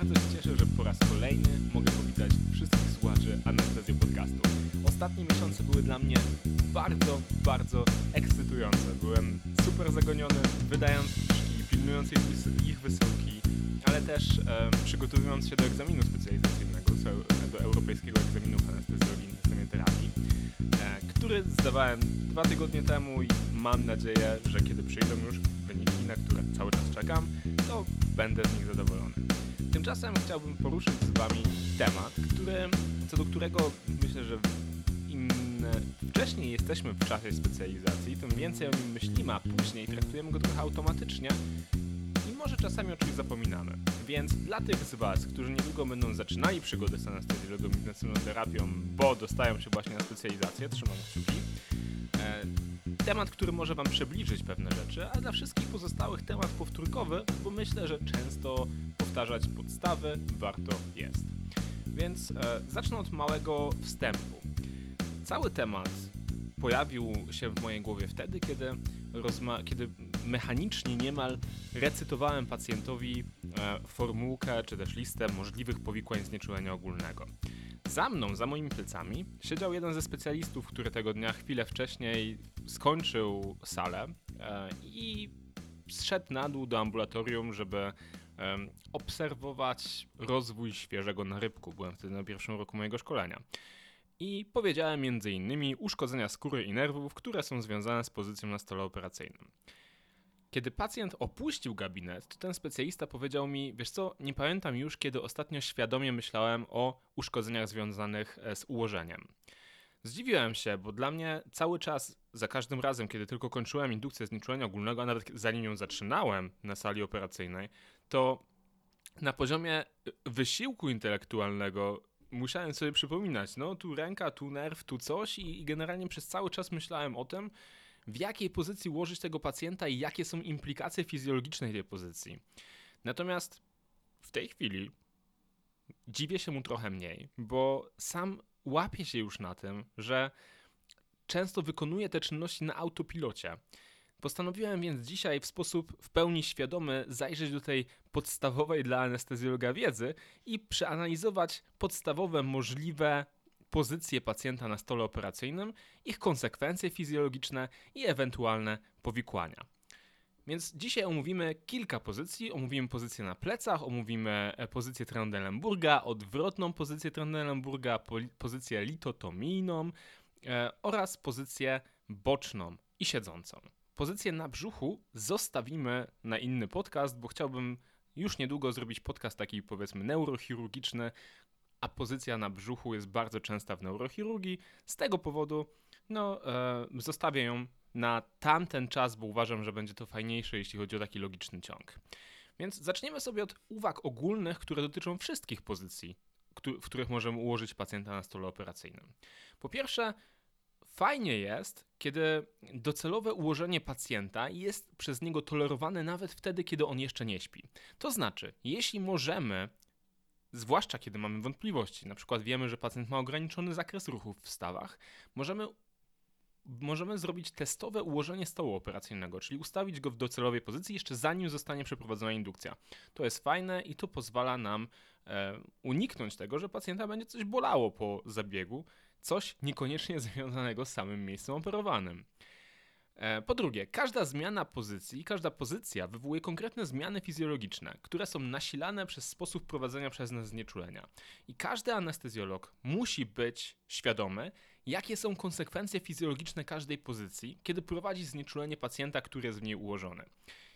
Bardzo się cieszę, że po raz kolejny mogę powitać wszystkich słuchaczy Anestezji Podcastu. Ostatnie miesiące były dla mnie bardzo, bardzo ekscytujące. Byłem super zagoniony, wydając książki, pilnując ich, ich wysyłki, ale też e, przygotowując się do egzaminu specjalizacyjnego, do- Europejskiego Egzaminu w Anestezjologii i Terapii, e, który zdawałem dwa tygodnie temu i mam nadzieję, że kiedy przyjdą już wyniki, na które cały czas czekam, to będę z nich zadowolony. Tymczasem chciałbym poruszyć z Wami temat, który, co do którego myślę, że im wcześniej jesteśmy w czasie specjalizacji, tym więcej o nim myślimy, a później traktujemy go trochę automatycznie i może czasami o czymś zapominamy. Więc dla tych z Was, którzy niedługo będą zaczynali przygodę z anestezjologą i terapią, bo dostają się właśnie na specjalizację, trzymam kciuki, temat, który może Wam przybliżyć pewne rzeczy, a dla wszystkich pozostałych temat powtórkowy, bo myślę, że często powtarzać podstawy warto jest. Więc e, zacznę od małego wstępu. Cały temat pojawił się w mojej głowie wtedy, kiedy, kiedy mechanicznie niemal recytowałem pacjentowi e, formułkę czy też listę możliwych powikłań znieczulenia ogólnego. Za mną, za moimi plecami, siedział jeden ze specjalistów, który tego dnia chwilę wcześniej skończył salę e, i zszedł na dół do ambulatorium, żeby obserwować rozwój świeżego narybku. Byłem wtedy na pierwszym roku mojego szkolenia. I powiedziałem m.in. uszkodzenia skóry i nerwów, które są związane z pozycją na stole operacyjnym. Kiedy pacjent opuścił gabinet, to ten specjalista powiedział mi: Wiesz co, nie pamiętam już, kiedy ostatnio świadomie myślałem o uszkodzeniach związanych e, z ułożeniem. Zdziwiłem się, bo dla mnie cały czas, za każdym razem, kiedy tylko kończyłem indukcję znieczulenia ogólnego, a nawet zanim ją zaczynałem na sali operacyjnej, to na poziomie y, wysiłku intelektualnego musiałem sobie przypominać, no tu ręka, tu nerw, tu coś i, i generalnie przez cały czas myślałem o tym, w jakiej pozycji ułożyć tego pacjenta i jakie są implikacje fizjologiczne tej pozycji. Natomiast w tej chwili dziwię się mu trochę mniej, bo sam łapię się już na tym, że często wykonuję te czynności na autopilocie. Postanowiłem więc dzisiaj w sposób w pełni świadomy zajrzeć do tej podstawowej dla anestezjologa wiedzy i przeanalizować podstawowe możliwe pozycje pacjenta na stole operacyjnym, ich konsekwencje fizjologiczne i ewentualne powikłania. Więc dzisiaj omówimy kilka pozycji. Omówimy pozycję na plecach, omówimy e, pozycję Trendelenburga, odwrotną pozycję Trendelenburga, pozycję litotomijną e, oraz pozycję boczną i siedzącą. Pozycję na brzuchu zostawimy na inny podcast, bo chciałbym już niedługo zrobić podcast taki powiedzmy neurochirurgiczny, a pozycja na brzuchu jest bardzo częsta w neurochirurgii. Z tego powodu no, e, zostawię ją na tamten czas, bo uważam, że będzie to fajniejsze, jeśli chodzi o taki logiczny ciąg. Więc zaczniemy sobie od uwag ogólnych, które dotyczą wszystkich pozycji, w których możemy ułożyć pacjenta na stole operacyjnym. Po pierwsze, fajnie jest, kiedy docelowe ułożenie pacjenta jest przez niego tolerowane nawet wtedy, kiedy on jeszcze nie śpi. To znaczy, jeśli możemy zwłaszcza kiedy mamy wątpliwości, na przykład wiemy, że pacjent ma ograniczony zakres ruchów w stawach, możemy, możemy zrobić testowe ułożenie stołu operacyjnego, czyli ustawić go w docelowej pozycji jeszcze zanim zostanie przeprowadzona indukcja. To jest fajne i to pozwala nam e, uniknąć tego, że pacjenta będzie coś bolało po zabiegu, coś niekoniecznie związanego z samym miejscem operowanym. E, Po drugie, każda zmiana pozycji, każda pozycja wywołuje konkretne zmiany fizjologiczne, które są nasilane przez sposób prowadzenia przez nas znieczulenia. I każdy anestezjolog musi być świadomy, jakie są konsekwencje fizjologiczne każdej pozycji, kiedy prowadzi znieczulenie pacjenta, który jest w niej ułożony.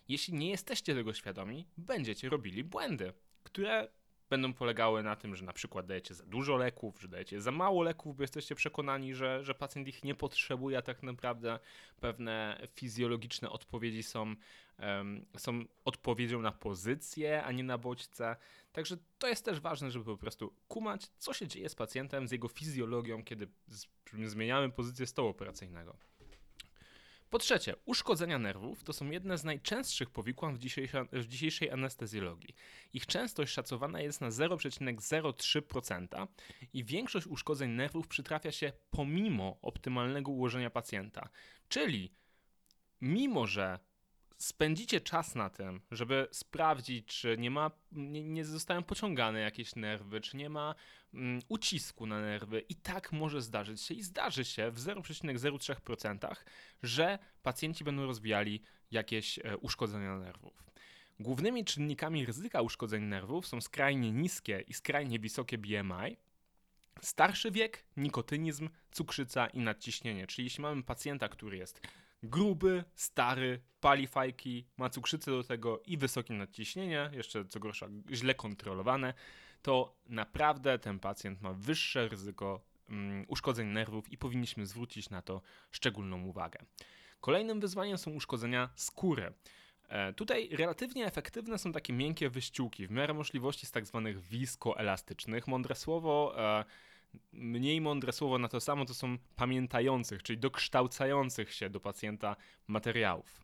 Jeśli nie jesteście tego świadomi, będziecie robili błędy, które będą polegały na tym, że na przykład dajecie za dużo leków, że dajecie za mało leków, bo jesteście przekonani, że, że pacjent ich nie potrzebuje, a tak naprawdę pewne fizjologiczne odpowiedzi są, em, są odpowiedzią na pozycję, a nie na bodźce. Także to jest też ważne, żeby po prostu kumać, co się dzieje z pacjentem, z jego fizjologią, kiedy zmieniamy pozycję stołu operacyjnego. Po trzecie, uszkodzenia nerwów to są jedne z najczęstszych powikłań w w dzisiejszej anestezjologii. Ich częstość szacowana jest na 0,03% i większość uszkodzeń nerwów przytrafia się pomimo optymalnego ułożenia pacjenta. Czyli mimo, że spędzicie czas na tym, żeby sprawdzić, czy nie ma, nie, nie zostają pociągane jakieś nerwy, czy nie ma mm, ucisku na nerwy, i tak może zdarzyć się, i zdarzy się w 0,03%, że pacjenci będą rozwijali jakieś e, uszkodzenia nerwów. Głównymi czynnikami ryzyka uszkodzeń nerwów są skrajnie niskie i skrajnie wysokie BMI, starszy wiek, nikotynizm, cukrzyca i nadciśnienie. Czyli jeśli mamy pacjenta, który jest gruby, stary, pali fajki, ma cukrzycę do tego i wysokie nadciśnienie, jeszcze co gorsza źle kontrolowane, to naprawdę ten pacjent ma wyższe ryzyko um, uszkodzeń nerwów i powinniśmy zwrócić na to szczególną uwagę. Kolejnym wyzwaniem są uszkodzenia skóry. E, tutaj relatywnie efektywne są takie miękkie wyściółki, w miarę możliwości z tak zwanych wiskoelastycznych. Mądre słowo, e, mniej mądre słowo na to samo to są pamiętających, czyli dokształcających się do pacjenta materiałów.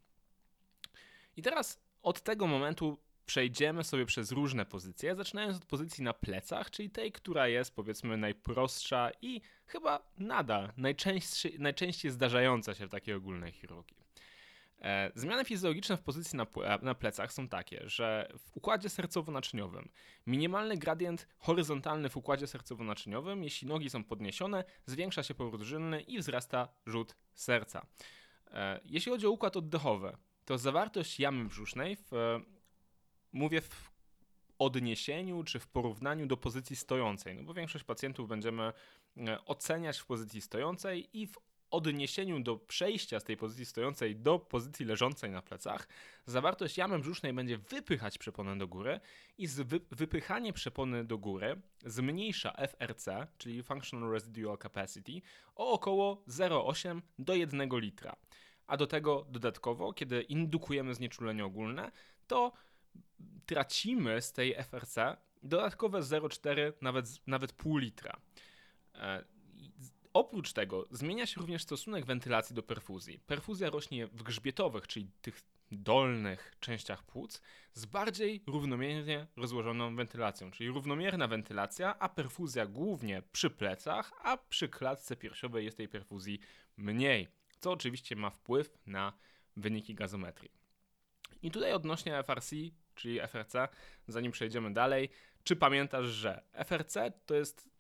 I teraz od tego momentu przejdziemy sobie przez różne pozycje, zaczynając od pozycji na plecach, czyli tej, która jest powiedzmy najprostsza i chyba nadal najczęściej, najczęściej zdarzająca się w takiej ogólnej chirurgii. E, zmiany fizjologiczne w pozycji na, na, plecach są takie, że w układzie sercowo-naczyniowym minimalny gradient horyzontalny w układzie sercowo-naczyniowym, jeśli nogi są podniesione, zwiększa się powrót żylny i wzrasta rzut serca. E, jeśli chodzi o układ oddechowy, to zawartość jamy brzusznej w, mówię w odniesieniu czy w porównaniu do pozycji stojącej, no bo większość pacjentów będziemy e, oceniać w pozycji stojącej i w odniesieniu do przejścia z tej pozycji stojącej do pozycji leżącej na plecach, zawartość jamy brzusznej będzie wypychać przeponę do góry i wy wypychanie przepony do góry zmniejsza FRC, czyli Functional Residual Capacity, o około 0,8 do 1 litra. A do tego dodatkowo, kiedy indukujemy znieczulenie ogólne, to tracimy z tej FRC dodatkowe 0,4, nawet, nawet pół litra. Oprócz tego zmienia się również stosunek wentylacji do perfuzji. Perfuzja rośnie w grzbietowych, czyli tych dolnych częściach płuc, z bardziej równomiernie rozłożoną wentylacją, czyli równomierna wentylacja, a perfuzja głównie przy plecach, a przy klatce piersiowej jest tej perfuzji mniej, co oczywiście ma wpływ na wyniki gazometrii. I tutaj odnośnie FRC, czyli FRC, zanim przejdziemy dalej, czy pamiętasz, że FRC to jest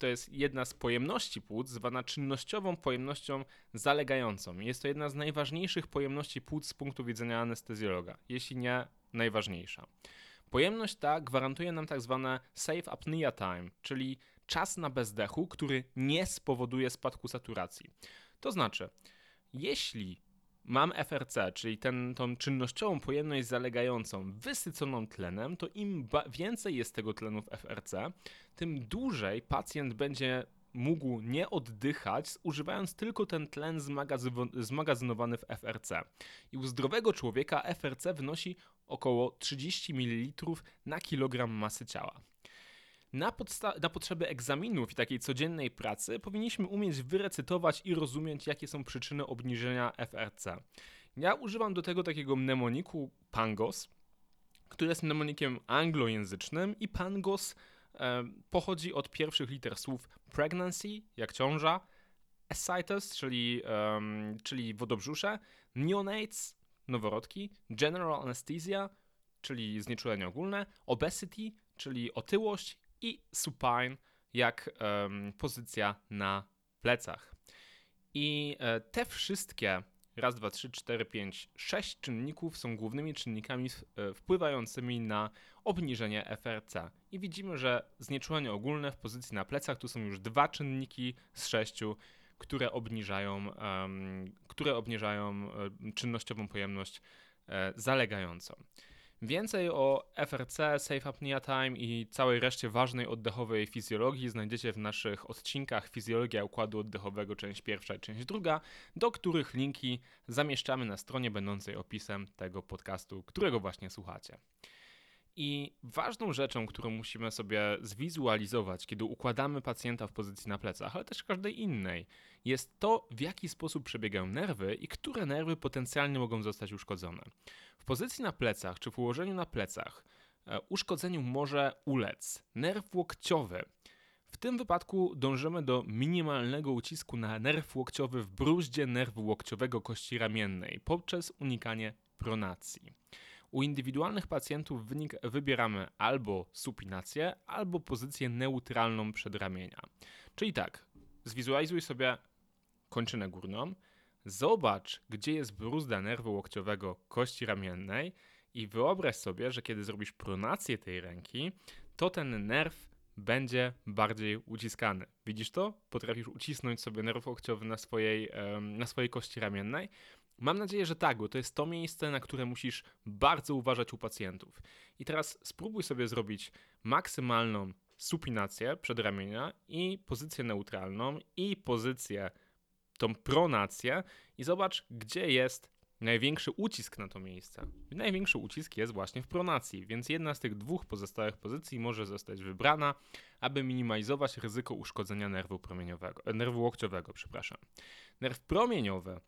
to jest jedna z pojemności płuc, zwana czynnościową pojemnością zalegającą. Jest to jedna z najważniejszych pojemności płuc z punktu widzenia anestezjologa, jeśli nie najważniejsza. Pojemność ta gwarantuje nam tak zwane safe apnea time, czyli czas na bezdechu, który nie spowoduje spadku saturacji. To znaczy, jeśli mam FRC, czyli ten, tą czynnościową pojemność zalegającą, wysyconą tlenem, to im więcej jest tego tlenu w FRC, tym dłużej pacjent będzie mógł nie oddychać, używając tylko ten tlen zmagazynowany w FRC. I u zdrowego człowieka FRC wynosi około 30 ml na kilogram masy ciała. Na, na, potrzeby egzaminów i takiej codziennej pracy powinniśmy umieć wyrecytować i rozumieć, jakie są przyczyny obniżenia FRC. Ja używam do tego takiego mnemoniku PANGOS, który jest mnemonikiem anglojęzycznym i PANGOS e, pochodzi od pierwszych liter słów pregnancy, jak ciąża, ascites, czyli, um, czyli wodobrzusze, neonates, noworodki, general anesthesia, czyli znieczulenie ogólne, obesity, czyli otyłość i supine jak um, pozycja na plecach. I e, te wszystkie raz, dwa, trzy, cztery, pięć, sześć czynników są głównymi czynnikami e, wpływającymi na obniżenie FRC. I widzimy, że znieczulenie ogólne w pozycji na plecach tu są już dwa czynniki z sześciu, które obniżają, um, które obniżają um, czynnościową pojemność um, zalegającą. Więcej o FRC, Safe Apnea Time i całej reszcie ważnej oddechowej fizjologii znajdziecie w naszych odcinkach Fizjologia Układu Oddechowego, część pierwsza i część druga, do których linki zamieszczamy na stronie będącej opisem tego podcastu, którego właśnie słuchacie. I ważną rzeczą, którą musimy sobie zwizualizować, kiedy układamy pacjenta w pozycji na plecach, ale też każdej innej, jest to, w jaki sposób przebiegają nerwy i które nerwy potencjalnie mogą zostać uszkodzone. W pozycji na plecach czy w ułożeniu na plecach e, uszkodzeniu może ulec nerw łokciowy. W tym wypadku dążymy do minimalnego ucisku na nerw łokciowy w bruździe nerwu łokciowego kości ramiennej poprzez unikanie pronacji. U indywidualnych pacjentów wynik wybieramy albo supinację, albo pozycję neutralną przedramienia. Czyli tak, zwizualizuj sobie kończynę górną, zobacz, gdzie jest bruzda nerwu łokciowego kości ramiennej i wyobraź sobie, że kiedy zrobisz pronację tej ręki, to ten nerw będzie bardziej uciskany. Widzisz to? Potrafisz ucisnąć sobie nerw łokciowy na swojej, na swojej kości ramiennej. Mam nadzieję, że tak, bo to jest to miejsce, na które musisz bardzo uważać u pacjentów. I teraz spróbuj sobie zrobić maksymalną supinację przedramienia i pozycję neutralną i pozycję tą pronację i zobacz, gdzie jest największy ucisk na to miejsce. Największy ucisk jest właśnie w pronacji, więc jedna z tych dwóch pozostałych pozycji może zostać wybrana, aby minimalizować ryzyko uszkodzenia nerwu promieniowego, nerwu łokciowego, przepraszam. Nerw promieniowy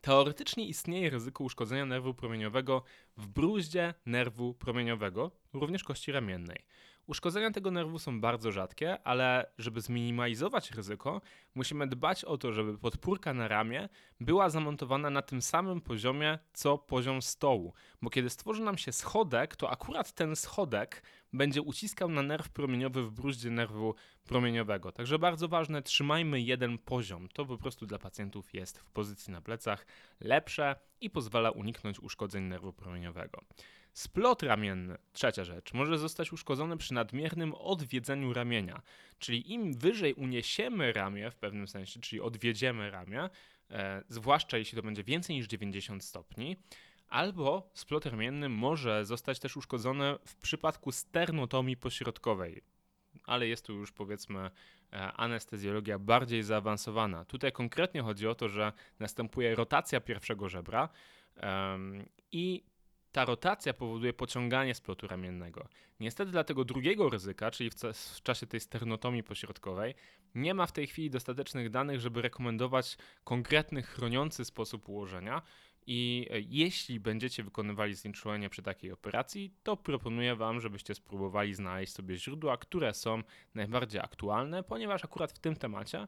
Teoretycznie istnieje ryzyko uszkodzenia nerwu promieniowego w bruździe nerwu promieniowego, również kości ramiennej. Uszkodzenia tego nerwu są bardzo rzadkie, ale żeby zminimalizować ryzyko, musimy dbać o to, żeby podpórka na ramię była zamontowana na tym samym poziomie, co poziom stołu. Bo kiedy stworzy nam się schodek, to akurat ten schodek będzie uciskał na nerw promieniowy w bruździe nerwu promieniowego. Także bardzo ważne, trzymajmy jeden poziom. To po prostu dla pacjentów jest w pozycji na plecach lepsze i pozwala uniknąć uszkodzeń nerwu promieniowego. Splot ramienny, trzecia rzecz, może zostać uszkodzony przy nadmiernym odwiedzeniu ramienia. Czyli im wyżej uniesiemy ramię w pewnym sensie, czyli odwiedziemy ramię, e, zwłaszcza jeśli to będzie więcej niż 90 stopni, albo splot ramienny może zostać też uszkodzony w przypadku sternotomii pośrodkowej. Ale jest tu już powiedzmy e, anestezjologia bardziej zaawansowana. Tutaj konkretnie chodzi o to, że następuje rotacja pierwszego żebra i ta rotacja powoduje pociąganie splotu ramiennego. Niestety dla tego drugiego ryzyka, czyli w, w, czasie tej sternotomii pośrodkowej, nie ma w tej chwili dostatecznych danych, żeby rekomendować konkretny chroniący sposób ułożenia. I e, jeśli będziecie wykonywali znieczulenie przy takiej operacji, to proponuję Wam, żebyście spróbowali znaleźć sobie źródła, które są najbardziej aktualne, ponieważ akurat w tym temacie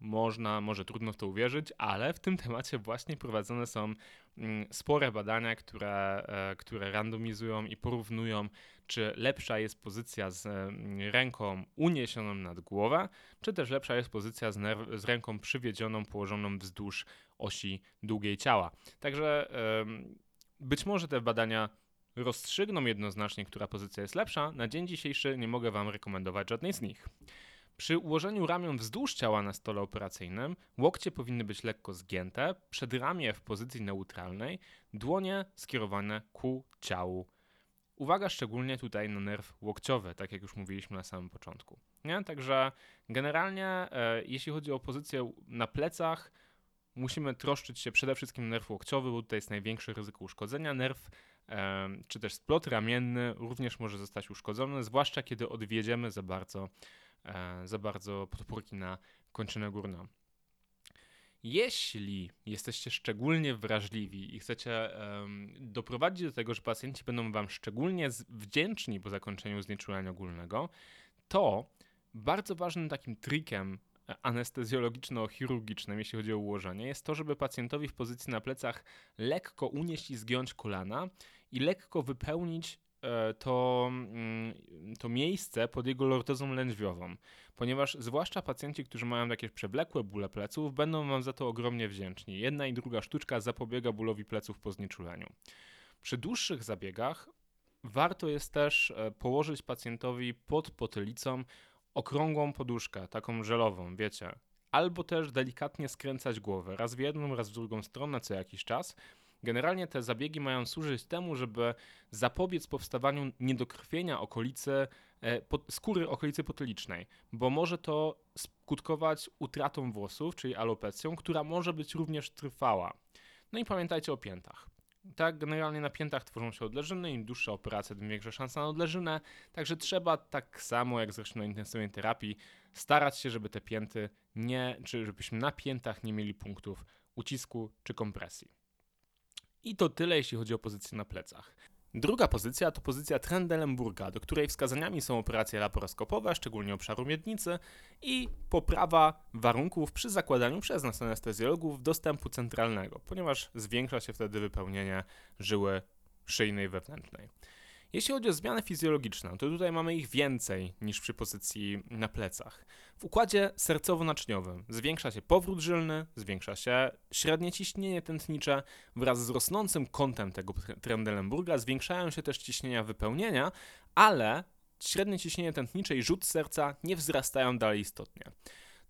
można, może trudno w to uwierzyć, ale w tym temacie właśnie prowadzone są mm, spore badania, które, e, które randomizują i porównują, czy lepsza jest pozycja z mm, ręką uniesioną nad głowę, czy też lepsza jest pozycja z, z ręką przywiedzioną, położoną wzdłuż osi długiej ciała. Także być może te badania rozstrzygną jednoznacznie, która pozycja jest lepsza. Na dzień dzisiejszy nie mogę Wam rekomendować żadnej z nich. Przy ułożeniu ramion wzdłuż ciała na stole operacyjnym łokcie powinny być lekko zgięte, przedramię w pozycji neutralnej, dłonie skierowane ku ciału. Uwaga szczególnie tutaj na nerw łokciowy, tak jak już mówiliśmy na samym początku. Nie? Także generalnie, e, jeśli chodzi o pozycję na plecach, musimy troszczyć się przede wszystkim nerw łokciowy, bo tutaj jest największe ryzyko uszkodzenia. Nerw e, czy też splot ramienny również może zostać uszkodzony, zwłaszcza kiedy odwiedziemy za bardzo za bardzo podpórki na kończynę górną. Jeśli jesteście szczególnie wrażliwi i chcecie um, doprowadzić do tego, że pacjenci będą Wam szczególnie wdzięczni po zakończeniu znieczulenia ogólnego, to bardzo ważnym takim trikiem anestezjologiczno-chirurgicznym, jeśli chodzi o ułożenie, jest to, żeby pacjentowi w pozycji na plecach lekko unieść i zgiąć kolana i lekko wypełnić E, to, mm, to miejsce pod jego lortozą lędźwiową, ponieważ zwłaszcza pacjenci, którzy mają jakieś przewlekłe bóle pleców, będą Wam za to ogromnie wdzięczni. Jedna i druga sztuczka zapobiega bólowi pleców po znieczuleniu. Przy dłuższych zabiegach warto jest też e, położyć pacjentowi pod potylicą okrągłą poduszkę, taką żelową, wiecie, albo też delikatnie skręcać głowę, raz w jedną, raz w drugą stronę co jakiś czas, Generalnie te zabiegi mają służyć temu, żeby zapobiec powstawaniu niedokrwienia okolicy, e, skóry okolicy potylicznej, bo może to skutkować utratą włosów, czyli alopecją, która może być również trwała. No i pamiętajcie o piętach. Tak, generalnie na piętach tworzą się odleżyny, im dłuższa operacja, tym większa szansa na odleżynę, także trzeba tak samo jak zresztą na intensywnej terapii starać się, żeby te pięty nie, czy żebyśmy na piętach nie mieli punktów ucisku czy kompresji. I to tyle, jeśli chodzi o pozycję na plecach. Druga pozycja to pozycja Trendelenburga, do której wskazaniami są operacje laparoskopowe, szczególnie obszaru miednicy i poprawa warunków przy zakładaniu przez nas anestezjologów dostępu centralnego, ponieważ zwiększa się wtedy wypełnienie żyły szyjnej wewnętrznej. Jeśli chodzi o zmiany fizjologiczne, to tutaj mamy ich więcej niż przy pozycji na plecach. W układzie sercowo-naczyniowym zwiększa się powrót żylny, zwiększa się średnie ciśnienie tętnicze, wraz z rosnącym kątem tego Trendelenburga zwiększają się też ciśnienia wypełnienia, ale średnie ciśnienie tętnicze i rzut serca nie wzrastają dalej istotnie.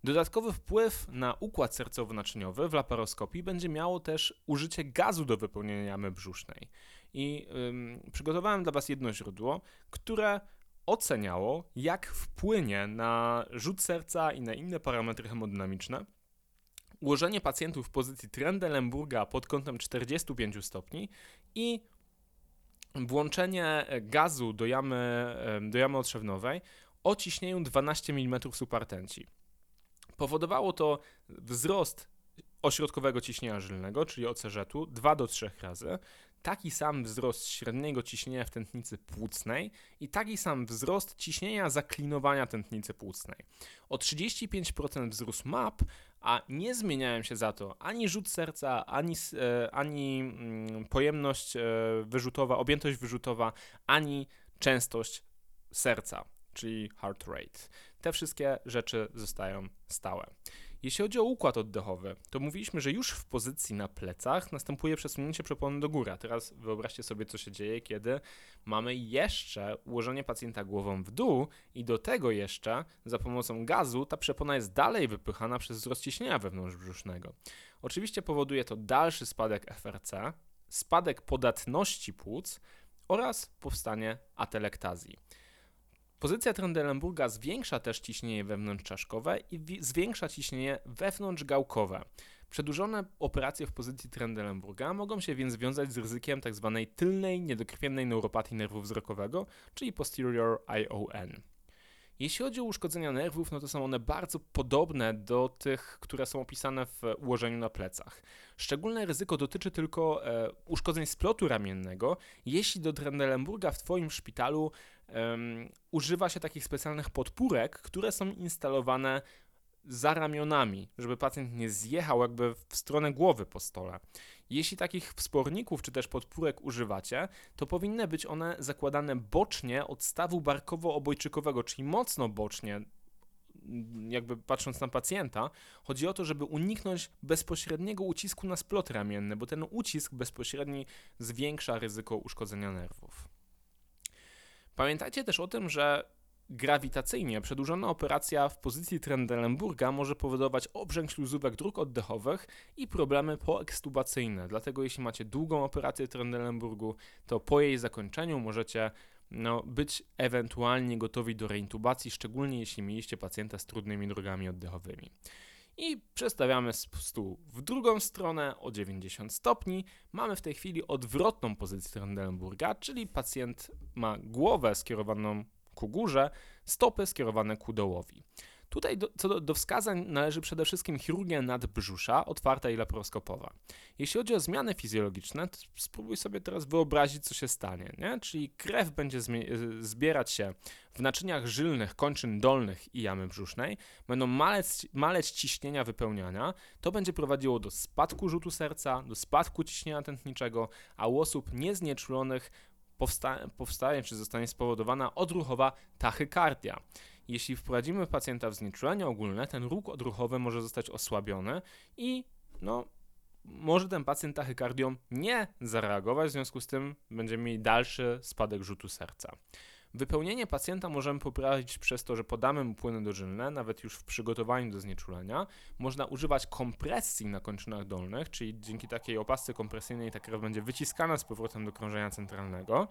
Dodatkowy wpływ na układ sercowo-naczyniowy w laparoskopii będzie miało też użycie gazu do wypełnienia jamy brzusznej. I ym, przygotowałem dla Was jedno źródło, które oceniało, jak wpłynie na rzut serca i na inne parametry hemodynamiczne ułożenie pacjentów w pozycji Trendelenburga pod kątem 45 stopni i włączenie gazu do jamy, do jamy otrzewnowej o ciśnieniu 12 mm supartenci. Powodowało to wzrost ośrodkowego ciśnienia żylnego, czyli OCZ-u, 2 do 3 razy, taki sam wzrost średniego ciśnienia w tętnicy płucnej i taki sam wzrost ciśnienia zaklinowania tętnicy płucnej. O 35% wzrósł MAP, a nie zmieniałem się za to ani rzut serca, ani, e, ani mm, pojemność e, wyrzutowa, objętość wyrzutowa, ani częstość serca, czyli heart rate. Te wszystkie rzeczy zostają stałe. Jeśli chodzi o układ oddechowy, to mówiliśmy, że już w pozycji na plecach następuje przesunięcie przepony do góry. A teraz wyobraźcie sobie, co się dzieje, kiedy mamy jeszcze ułożenie pacjenta głową w dół i do tego jeszcze za pomocą gazu ta przepona jest dalej wypychana przez wzrost ciśnienia wewnątrzbrzusznego. Oczywiście powoduje to dalszy spadek FRC, spadek podatności płuc oraz powstanie atelektazji. Pozycja Trendelenburga zwiększa też ciśnienie wewnątrzczaszkowe i zwiększa ciśnienie wewnątrzgałkowe. Przedłużone operacje w pozycji Trendelenburga mogą się więc wiązać z ryzykiem tzw. Tak tylnej niedokrwiennej neuropatii nerwu wzrokowego, czyli posterior ION. Jeśli chodzi o uszkodzenia nerwów, no to są one bardzo podobne do tych, które są opisane w ułożeniu na plecach. Szczególne ryzyko dotyczy tylko e, uszkodzeń splotu ramiennego, jeśli do Trendelenburga w Twoim szpitalu um, używa się takich specjalnych podpórek, które są instalowane za ramionami, żeby pacjent nie zjechał jakby w stronę głowy po stole. Jeśli takich wsporników czy też podpórek używacie, to powinny być one zakładane bocznie od stawu barkowo-obojczykowego, czyli mocno bocznie, jakby patrząc na pacjenta, chodzi o to, żeby uniknąć bezpośredniego ucisku na splot ramienny, bo ten ucisk bezpośredni zwiększa ryzyko uszkodzenia nerwów. Pamiętajcie też o tym, że grawitacyjnie przedłużona operacja w pozycji Trendelenburga może powodować obrzęk śluzówek dróg oddechowych i problemy poekstubacyjne. Dlatego jeśli macie długą operację Trendelenburgu, to po jej zakończeniu możecie no, być ewentualnie gotowi do reintubacji, szczególnie jeśli mieliście pacjenta z trudnymi drogami oddechowymi. I przestawiamy stół w drugą stronę o 90 stopni. Mamy w tej chwili odwrotną pozycję Trendelenburga, czyli pacjent ma głowę skierowaną ku górze, stopy skierowane ku dołowi. Tutaj do, co do, do, wskazań należy przede wszystkim chirurgia nadbrzusza, otwarta i laparoskopowa. Jeśli chodzi o zmiany fizjologiczne, to spróbuj sobie teraz wyobrazić, co się stanie. Nie? Czyli krew będzie zbierać się w naczyniach żylnych kończyn dolnych i jamy brzusznej, będą malec, maleć ciśnienia wypełniania. To będzie prowadziło do spadku rzutu serca, do spadku ciśnienia tętniczego, a u osób nieznieczulonych powsta powstaje czy zostanie spowodowana odruchowa tachykardia. Jeśli wprowadzimy pacjenta w znieczulenie ogólne, ten ruch odruchowy może zostać osłabiony i no, może ten pacjent tachykardią nie zareagować, w związku z tym będziemy mieli dalszy spadek rzutu serca. Wypełnienie pacjenta możemy poprawić przez to, że podamy mu płyny dożylne, nawet już w przygotowaniu do znieczulenia. Można używać kompresji na kończynach dolnych, czyli dzięki takiej opasce kompresyjnej ta krew będzie wyciskana z powrotem do krążenia centralnego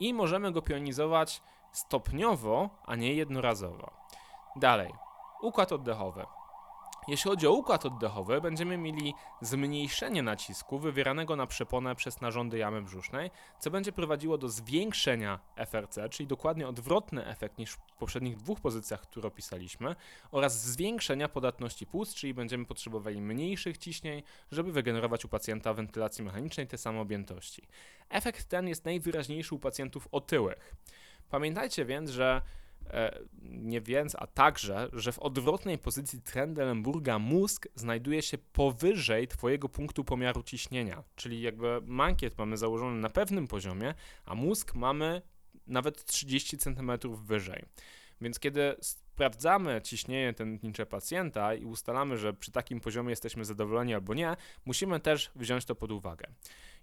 i możemy go pionizować stopniowo, a nie jednorazowo. Dalej, układ oddechowy. Jeśli chodzi o układ oddechowy, będziemy mieli zmniejszenie nacisku wywieranego na przeponę przez narządy jamy brzusznej, co będzie prowadziło do zwiększenia FRC, czyli dokładnie odwrotny efekt niż w poprzednich dwóch pozycjach, które opisaliśmy, oraz zwiększenia podatności płuc, czyli będziemy potrzebowali mniejszych ciśnień, żeby wygenerować u pacjenta wentylacji mechanicznej te same objętości. Efekt ten jest najwyraźniejszy u pacjentów otyłych. Pamiętajcie więc, że E, nie więc, a także, że w odwrotnej pozycji Trendelenburga mózg znajduje się powyżej Twojego punktu pomiaru ciśnienia, czyli jakby mankiet mamy założony na pewnym poziomie, a mózg mamy nawet 30 cm wyżej. Więc kiedy sprawdzamy ciśnienie tętnicze pacjenta i ustalamy, że przy takim poziomie jesteśmy zadowoleni albo nie, musimy też wziąć to pod uwagę.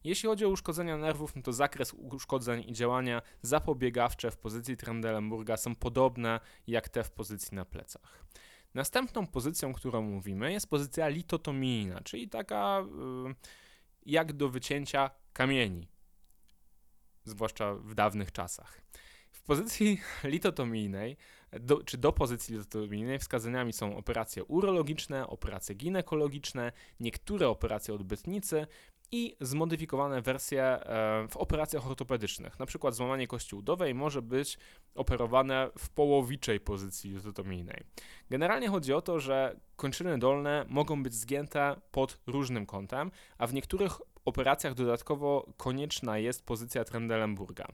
Jeśli chodzi o uszkodzenia nerwów, no to zakres uszkodzeń i działania zapobiegawcze w pozycji Trendelenburga są podobne jak te w pozycji na plecach. Następną pozycją, którą mówimy, jest pozycja litotomijna, czyli taka yy, jak do wycięcia kamieni, zwłaszcza w dawnych czasach. W pozycji litotomijnej, do, czy do pozycji litotomijnej wskazaniami są operacje urologiczne, operacje ginekologiczne, niektóre operacje odbytnicy i zmodyfikowane wersje e, w operacjach ortopedycznych. Na przykład złamanie kości udowej może być operowane w połowiczej pozycji litotomijnej. Generalnie chodzi o to, że kończyny dolne mogą być zgięte pod różnym kątem, a w niektórych operacjach dodatkowo konieczna jest pozycja Trendelenburga.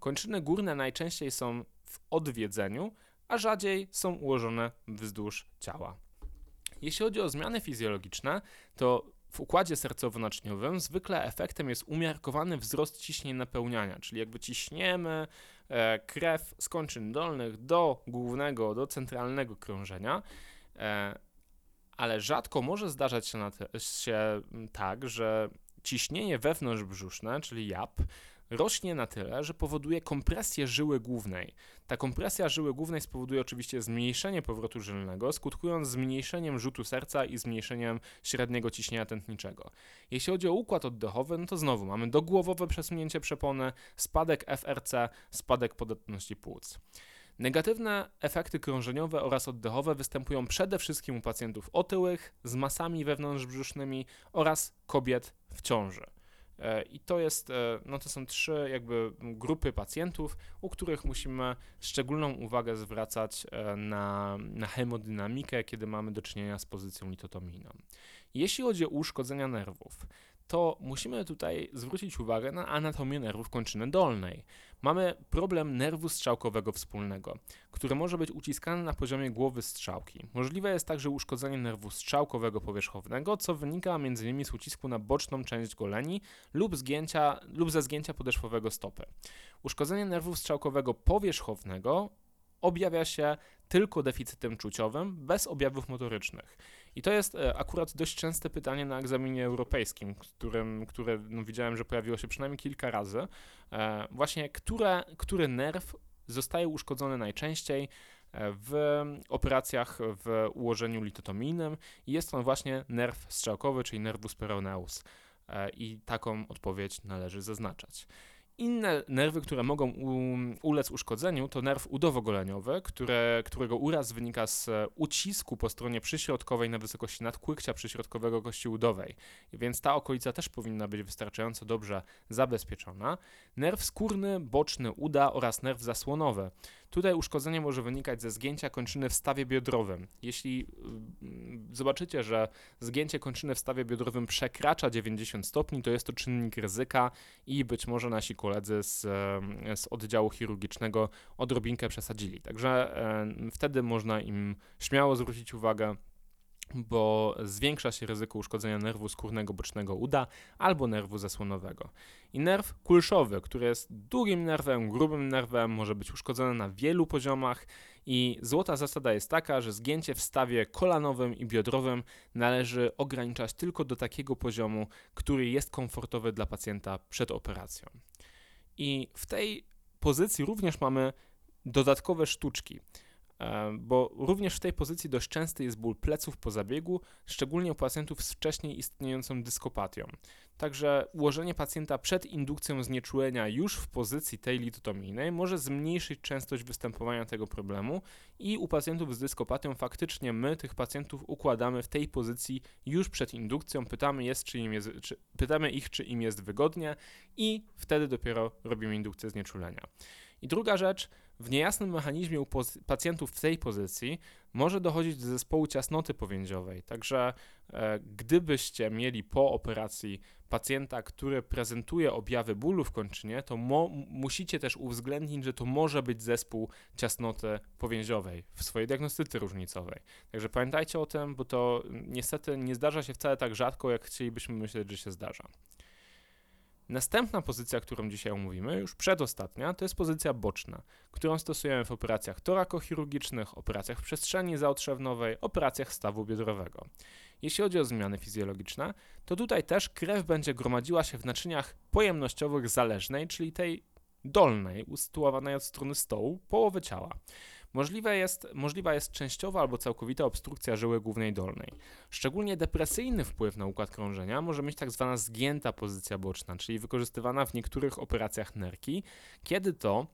Kończyny górne najczęściej są w odwiedzeniu, a rzadziej są ułożone wzdłuż ciała. Jeśli chodzi o zmiany fizjologiczne, to w układzie sercowo-naczyniowym zwykle efektem jest umiarkowany wzrost ciśnień napełniania, czyli jakby ciśniemy e, krew z kończyn dolnych do głównego, do centralnego krążenia, e, ale rzadko może zdarzać się, się tak, że ciśnienie wewnątrzbrzuszne, czyli JAP, rośnie na tyle, że powoduje kompresję żyły głównej. Ta kompresja żyły głównej spowoduje oczywiście zmniejszenie powrotu żylnego, skutkując zmniejszeniem rzutu serca i zmniejszeniem średniego ciśnienia tętniczego. Jeśli chodzi o układ oddechowy, no to znowu mamy dogłowowe przesunięcie przepony, spadek FRC, spadek podatności płuc. Negatywne efekty krążeniowe oraz oddechowe występują przede wszystkim u pacjentów otyłych, z masami wewnątrzbrzusznymi oraz kobiet w ciąży. E, I to jest, e, no to są trzy jakby grupy pacjentów, u których musimy szczególną uwagę zwracać e, na, na hemodynamikę, kiedy mamy do czynienia z pozycją litotomijną. Jeśli chodzi o uszkodzenia nerwów, to musimy tutaj zwrócić uwagę na anatomię nerwów kończyny dolnej. Mamy problem nerwu strzałkowego wspólnego, który może być uciskany na poziomie głowy strzałki. Możliwe jest także uszkodzenie nerwu strzałkowego powierzchownego, co wynika m.in. z ucisku na boczną część goleni lub, zgięcia, lub ze zgięcia podeszwowego stopy. Uszkodzenie nerwu strzałkowego powierzchownego objawia się tylko deficytem czuciowym, bez objawów motorycznych. I to jest e, akurat dość częste pytanie na egzaminie europejskim, którym, które no, widziałem, że pojawiło się przynajmniej kilka razy. E, właśnie, które, który nerw zostaje uszkodzony najczęściej e, w operacjach w ułożeniu litotomijnym i jest on właśnie nerw strzałkowy, czyli nervus peroneus. I taką odpowiedź należy zaznaczać. Inne nerwy, które mogą ulec uszkodzeniu, to nerw udowogoleniowy, które, którego uraz wynika z e, ucisku po stronie przyśrodkowej na wysokości nadkłykcia przyśrodkowego kości udowej, więc ta okolica też powinna być wystarczająco dobrze zabezpieczona. Nerw skórny, boczny uda oraz nerw zasłonowy. Tutaj uszkodzenie może wynikać ze zgięcia kończyny w stawie biodrowym. Jeśli y, zobaczycie, że zgięcie kończyny w stawie biodrowym przekracza 90 stopni, to jest to czynnik ryzyka i być może nasi koledzy z, z oddziału chirurgicznego odrobinkę przesadzili. Także e, wtedy można im śmiało zwrócić uwagę bo zwiększa się ryzyko uszkodzenia nerwu skórnego bocznego uda albo nerwu zasłonowego. I nerw kulszowy, który jest długim nerwem, grubym nerwem, może być uszkodzony na wielu poziomach i złota zasada jest taka, że zgięcie w stawie kolanowym i biodrowym należy ograniczać tylko do takiego poziomu, który jest komfortowy dla pacjenta przed operacją. I w tej pozycji również mamy dodatkowe sztuczki. E, bo również w tej pozycji dość częsty jest ból pleców po zabiegu, szczególnie u pacjentów z wcześniej istniejącą dyskopatią. Także ułożenie pacjenta przed indukcją znieczulenia już w pozycji tej litotomijnej może zmniejszyć częstość występowania tego problemu i u pacjentów z dyskopatią faktycznie my tych pacjentów układamy w tej pozycji już przed indukcją, pytamy, jest, czy im jest, czy, pytamy ich, czy im jest wygodnie i wtedy dopiero robimy indukcję znieczulenia. I druga rzecz, w niejasnym mechanizmie u pacjentów w tej pozycji może dochodzić do zespołu ciasnoty powięziowej. Także e, gdybyście mieli po operacji pacjenta, który prezentuje objawy bólu w kończynie, to musicie też uwzględnić, że to może być zespół ciasnoty powięziowej w swojej diagnostyce różnicowej. Także pamiętajcie o tym, bo to niestety nie zdarza się wcale tak rzadko, jak chcielibyśmy myśleć, że się zdarza. Następna pozycja, którą dzisiaj omówimy, już przedostatnia, to jest pozycja boczna, którą stosujemy w operacjach torakochirurgicznych, operacjach w przestrzeni zaotrzewnowej, operacjach stawu biodrowego. Jeśli chodzi o zmiany fizjologiczne, to tutaj też krew będzie gromadziła się w naczyniach pojemnościowych zależnej, czyli tej dolnej, usytuowanej od strony stołu, połowy ciała. Możliwe jest, możliwa jest częściowa albo całkowita obstrukcja żyły głównej dolnej. Szczególnie depresyjny wpływ na układ krążenia może mieć tak zwana zgięta pozycja boczna, czyli wykorzystywana w niektórych operacjach nerki, kiedy to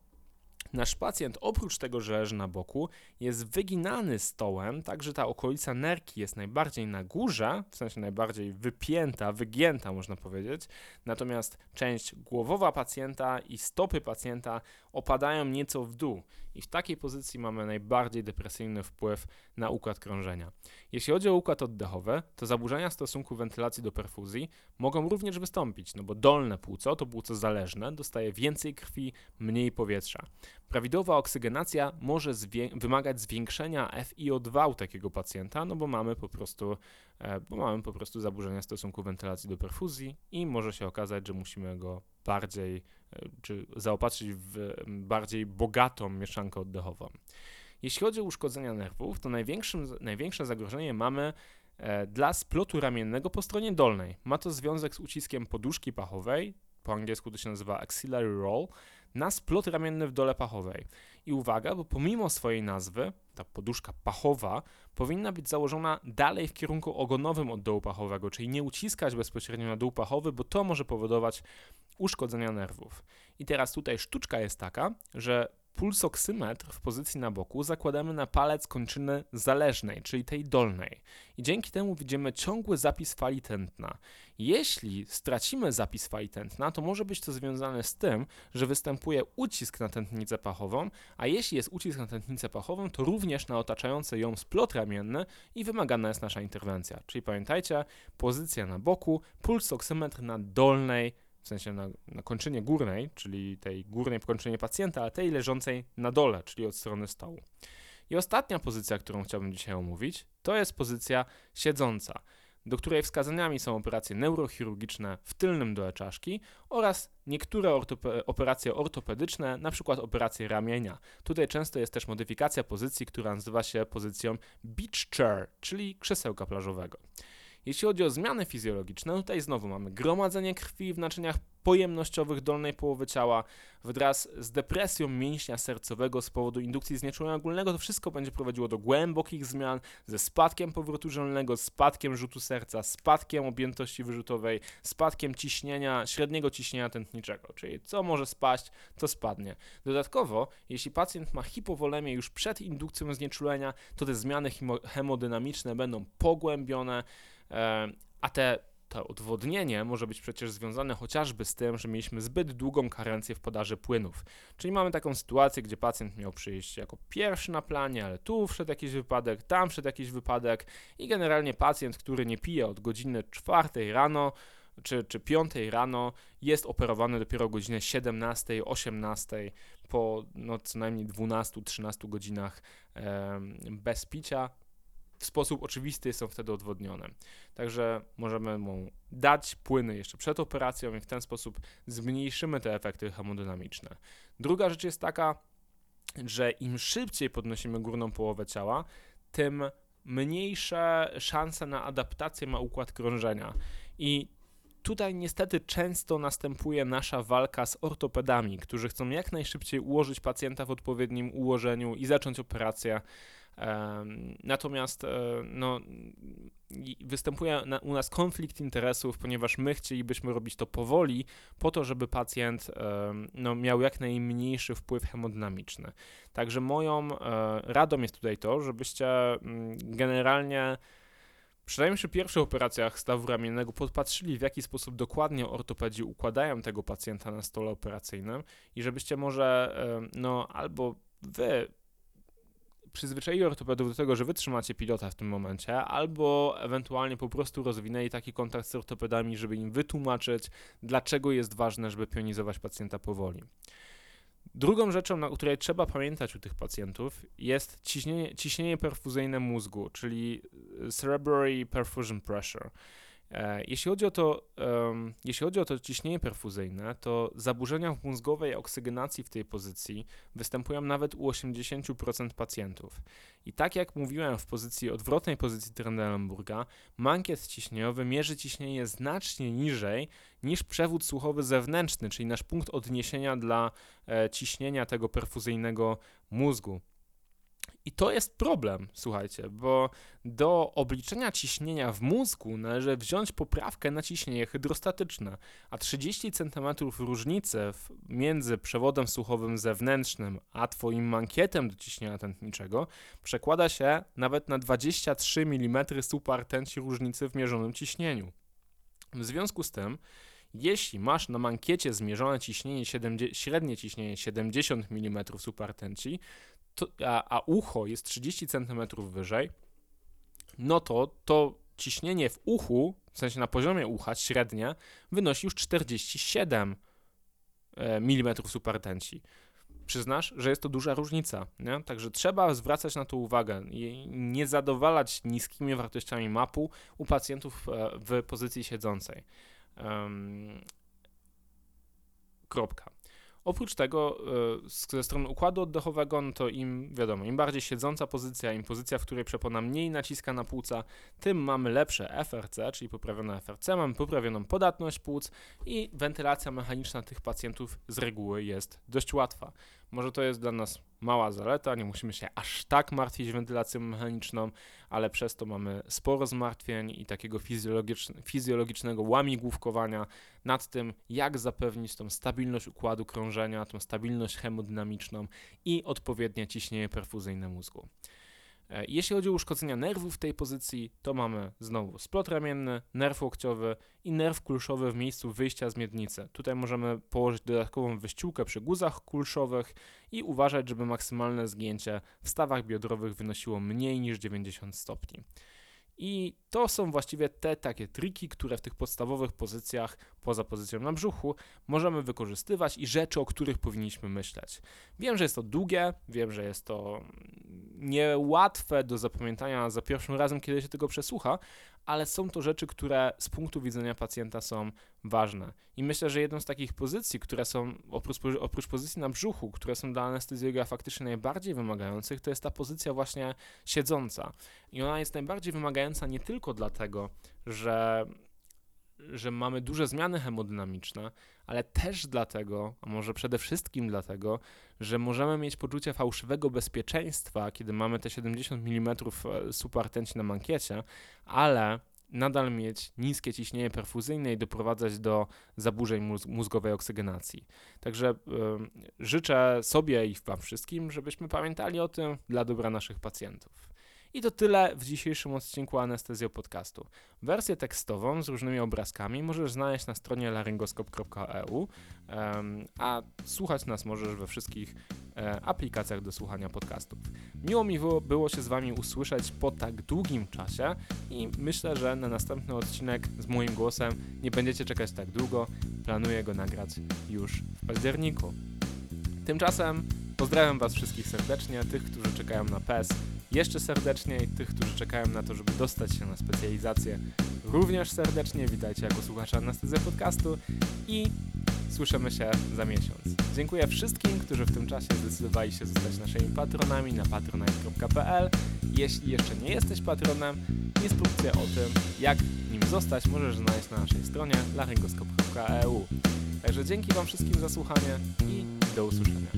Nasz pacjent oprócz tego, że leży na boku, jest wyginany stołem, tak że ta okolica nerki jest najbardziej na górze, w sensie najbardziej wypięta, wygięta można powiedzieć, natomiast część głowowa pacjenta i stopy pacjenta opadają nieco w dół i w takiej pozycji mamy najbardziej depresyjny wpływ na układ krążenia. Jeśli chodzi o układ oddechowy, to zaburzenia stosunku wentylacji do perfuzji mogą również wystąpić, no bo dolne płuco, to płuco zależne, dostaje więcej krwi, mniej powietrza. Prawidłowa oksygenacja może zwię wymagać zwiększenia FiO2 u takiego pacjenta, no bo mamy po prostu, bo mamy po prostu zaburzenia stosunku wentylacji do perfuzji i może się okazać, że musimy go bardziej, e, czy zaopatrzyć w bardziej bogatą mieszankę oddechową. Jeśli chodzi o uszkodzenia nerwów, to największe zagrożenie mamy e, dla splotu ramiennego po stronie dolnej. Ma to związek z uciskiem poduszki pachowej, po angielsku to się nazywa axillary roll, na splot ramienny w dole pachowej. I uwaga, bo pomimo swojej nazwy, ta poduszka pachowa powinna być założona dalej w kierunku ogonowym od dołu pachowego, czyli nie uciskać bezpośrednio na dół pachowy, bo to może powodować uszkodzenia nerwów. I teraz tutaj sztuczka jest taka, że pulsoksymetr w pozycji na boku zakładamy na palec kończyny zależnej, czyli tej dolnej. I dzięki temu widzimy ciągły zapis fali tętna. Jeśli stracimy zapis fali tętna, to może być to związane z tym, że występuje ucisk na tętnicę pachową, a jeśli jest ucisk na tętnicę pachową, to również na otaczający ją splot ramienny i wymagana jest nasza interwencja. Czyli pamiętajcie, pozycja na boku, pulsoksymetr na dolnej w sensie na, na kończynie górnej, czyli tej górnej kończynie pacjenta, a tej leżącej na dole, czyli od strony stołu. I ostatnia pozycja, którą chciałbym dzisiaj omówić, to jest pozycja siedząca, do której wskazaniami są operacje neurochirurgiczne w tylnym dole czaszki oraz niektóre ortope operacje ortopedyczne, np. operacje ramienia. Tutaj często jest też modyfikacja pozycji, która nazywa się pozycją beach chair, czyli krzesełka plażowego. Jeśli chodzi o zmiany fizjologiczne, tutaj znowu mamy gromadzenie krwi w naczyniach pojemnościowych dolnej połowy ciała. Wraz z depresją mięśnia sercowego z powodu indukcji znieczulenia ogólnego, to wszystko będzie prowadziło do głębokich zmian ze spadkiem powrotu żelnego, spadkiem rzutu serca, spadkiem objętości wyrzutowej, spadkiem ciśnienia, średniego ciśnienia tętniczego, czyli co może spaść, to spadnie. Dodatkowo, jeśli pacjent ma hipowolemię już przed indukcją znieczulenia, to te zmiany hemodynamiczne będą pogłębione, a te, to odwodnienie może być przecież związane chociażby z tym, że mieliśmy zbyt długą karencję w podaży płynów. Czyli mamy taką sytuację, gdzie pacjent miał przyjść jako pierwszy na planie, ale tu wszedł jakiś wypadek, tam wszedł jakiś wypadek i generalnie pacjent, który nie pije od godziny 4 rano, czy, czy 5 rano, jest operowany dopiero o godzinie 17, 18, po no, co najmniej 12-13 godzinach e, bez picia w sposób oczywisty są wtedy odwodnione. Także możemy mu dać płyny jeszcze przed operacją i w ten sposób zmniejszymy te efekty hemodynamiczne. Druga rzecz jest taka, że im szybciej podnosimy górną połowę ciała, tym mniejsze szanse na adaptację ma układ krążenia. I tutaj niestety często następuje nasza walka z ortopedami, którzy chcą jak najszybciej ułożyć pacjenta w odpowiednim ułożeniu i zacząć operację. Natomiast e, no, występuje u nas konflikt interesów, ponieważ my chcielibyśmy robić to powoli, po to, żeby pacjent no, miał jak najmniejszy wpływ hemodynamiczny. Także moją e, radą jest tutaj to, żebyście mm, generalnie Przynajmniej przy pierwszych operacjach stawu ramiennego podpatrzyli, w jaki sposób dokładnie ortopedzi układają tego pacjenta na stole operacyjnym i żebyście może, no, albo wy przyzwyczaili ortopedów do tego, że wytrzymacie pilota w tym momencie, albo ewentualnie po prostu rozwinęli taki kontakt z ortopedami, żeby im wytłumaczyć, dlaczego jest ważne, żeby pionizować pacjenta powoli. Drugą rzeczą, na której trzeba pamiętać u tych pacjentów, jest ciśnienie, ciśnienie perfuzyjne mózgu, czyli cerebral perfusion pressure. E, jeśli chodzi, o to, jeśli chodzi o to ciśnienie perfuzyjne, to zaburzenia w mózgowej oksygenacji w tej pozycji występują nawet u 80% pacjentów. I tak jak mówiłem w pozycji odwrotnej pozycji Trendelenburga, mankiet ciśnieniowy mierzy ciśnienie znacznie niżej niż przewód słuchowy zewnętrzny, czyli nasz punkt odniesienia dla e, ciśnienia tego perfuzyjnego mózgu. I to jest problem, słuchajcie, bo do obliczenia ciśnienia w mózgu należy wziąć poprawkę na ciśnienie hydrostatyczne, a 30 cm różnicy między przewodem słuchowym zewnętrznym a Twoim mankietem do ciśnienia tętniczego przekłada się nawet na 23 mm subartenci różnicy w mierzonym ciśnieniu. W związku z tym, jeśli masz na mankiecie zmierzone ciśnienie 70, średnie ciśnienie 70 mm subartenci, to, a, a ucho jest 30 cm wyżej, no to to ciśnienie w uchu, w sensie na poziomie ucha średnie, wynosi już 47 mm supertenci. Przyznasz, że jest to duża różnica, nie? także trzeba zwracać na to uwagę i nie zadowalać niskimi wartościami mapu u pacjentów e, w pozycji siedzącej. Um, kropka. Oprócz tego e, ze strony układu oddechowego, no to im wiadomo, im bardziej siedząca pozycja, im pozycja, w której przepona mniej naciska na płuca, tym mamy lepsze FRC, czyli poprawione FRC, mamy poprawioną podatność płuc i wentylacja mechaniczna tych pacjentów z reguły jest dość łatwa. Może to jest dla nas mała zaleta, nie musimy się aż tak martwić wentylacją mechaniczną, ale przez to mamy sporo zmartwień i takiego fizjologiczne, fizjologicznego łamigłówkowania nad tym, jak zapewnić tą stabilność układu krążenia, tą stabilność hemodynamiczną i odpowiednie ciśnienie perfuzyjne mózgu. E, jeśli chodzi o uszkodzenia nerwów w tej pozycji, to mamy znowu splot ramienny, nerw łokciowy i nerw kulszowy w miejscu wyjścia z miednicy. Tutaj możemy położyć dodatkową wyściółkę przy guzach kulszowych i uważać, żeby maksymalne zgięcie w stawach biodrowych wynosiło mniej niż 90 stopni. I to są właściwie te takie triki, które w tych podstawowych pozycjach, poza pozycją na brzuchu, możemy wykorzystywać i rzeczy, o których powinniśmy myśleć. Wiem, że jest to długie, wiem, że jest to niełatwe do zapamiętania za pierwszym razem, kiedy się tego przesłucha, ale są to rzeczy, które z punktu widzenia pacjenta są ważne. I myślę, że jedną z takich pozycji, które są oprócz, oprócz pozycji na brzuchu, które są dla anestezjologa faktycznie najbardziej wymagających, to jest ta pozycja właśnie siedząca. I ona jest najbardziej wymagająca nie tylko dlatego, że że mamy duże zmiany hemodynamiczne, ale też dlatego, a może przede wszystkim dlatego, że możemy mieć poczucie fałszywego bezpieczeństwa, kiedy mamy te 70 mm supertenci na mankiecie, ale nadal mieć niskie ciśnienie perfuzyjne i doprowadzać do zaburzeń mózgowej oksygenacji. Także y, życzę sobie i Wam wszystkim, żebyśmy pamiętali o tym dla dobra naszych pacjentów. I to tyle w dzisiejszym odcinku Anestezjo Podcastu. Wersję tekstową z różnymi obrazkami możesz znaleźć na stronie laryngoskop.eu, a słuchać nas możesz we wszystkich e, aplikacjach do słuchania podcastów. Miło mi było się z Wami usłyszeć po tak długim czasie i myślę, że na następny odcinek z moim głosem nie będziecie czekać tak długo. Planuję go nagrać już w październiku. Tymczasem pozdrawiam Was wszystkich serdecznie, tych, którzy czekają na PES jeszcze serdeczniej, tych, którzy czekają na to, żeby dostać się na specjalizację również serdecznie. Witajcie jako słuchacze Anestezja Podcastu i słyszymy się za miesiąc. Dziękuję wszystkim, którzy w tym czasie zdecydowali się zostać naszymi patronami na patronite.pl. Jeśli jeszcze nie jesteś patronem, instrukcja o tym, jak nim zostać możesz znaleźć na naszej stronie laryngoskop.eu. Także dzięki Wam wszystkim za słuchanie i do usłyszenia.